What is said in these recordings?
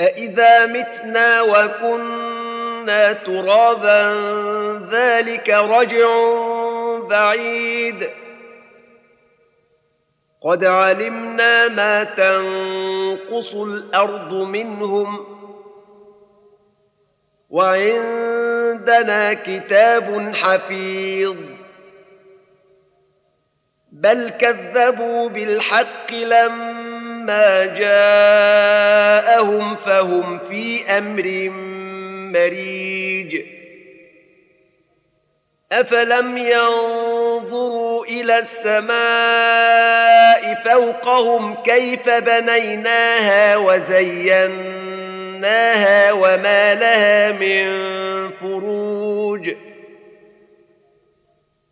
أإذا متنا وكنا ترابا ذلك رجع بعيد. قد علمنا ما تنقص الأرض منهم. وعندنا كتاب حفيظ. بل كذبوا بالحق لما جاءهم فهم في أمر مريج افلم ينظروا إلى السماء فوقهم كيف بنيناها وزيناها وما لها من فروج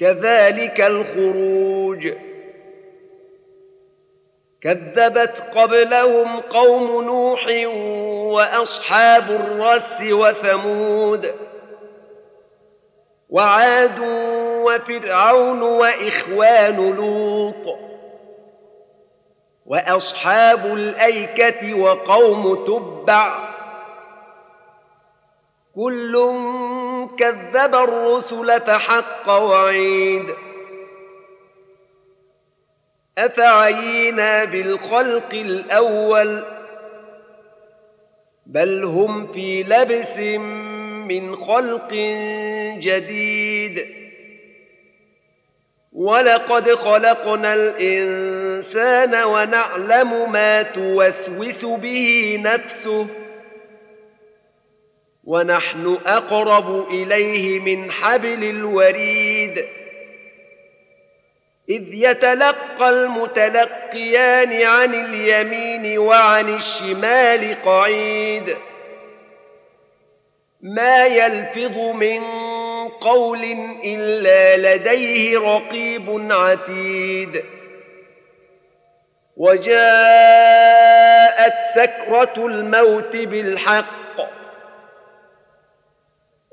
كذلك الخروج. كذبت قبلهم قوم نوح وأصحاب الرس وثمود وعاد وفرعون وإخوان لوط وأصحاب الأيكة وقوم تبع. كل كذب الرسل فحق وعيد. أفعينا بالخلق الأول؟ بل هم في لبس من خلق جديد. ولقد خلقنا الإنسان ونعلم ما توسوس به نفسه. ونحن أقرب إليه من حبل الوريد. إذ يتلقى المتلقيان عن اليمين وعن الشمال قعيد. ما يلفظ من قول إلا لديه رقيب عتيد. وجاءت سكرة الموت بالحق.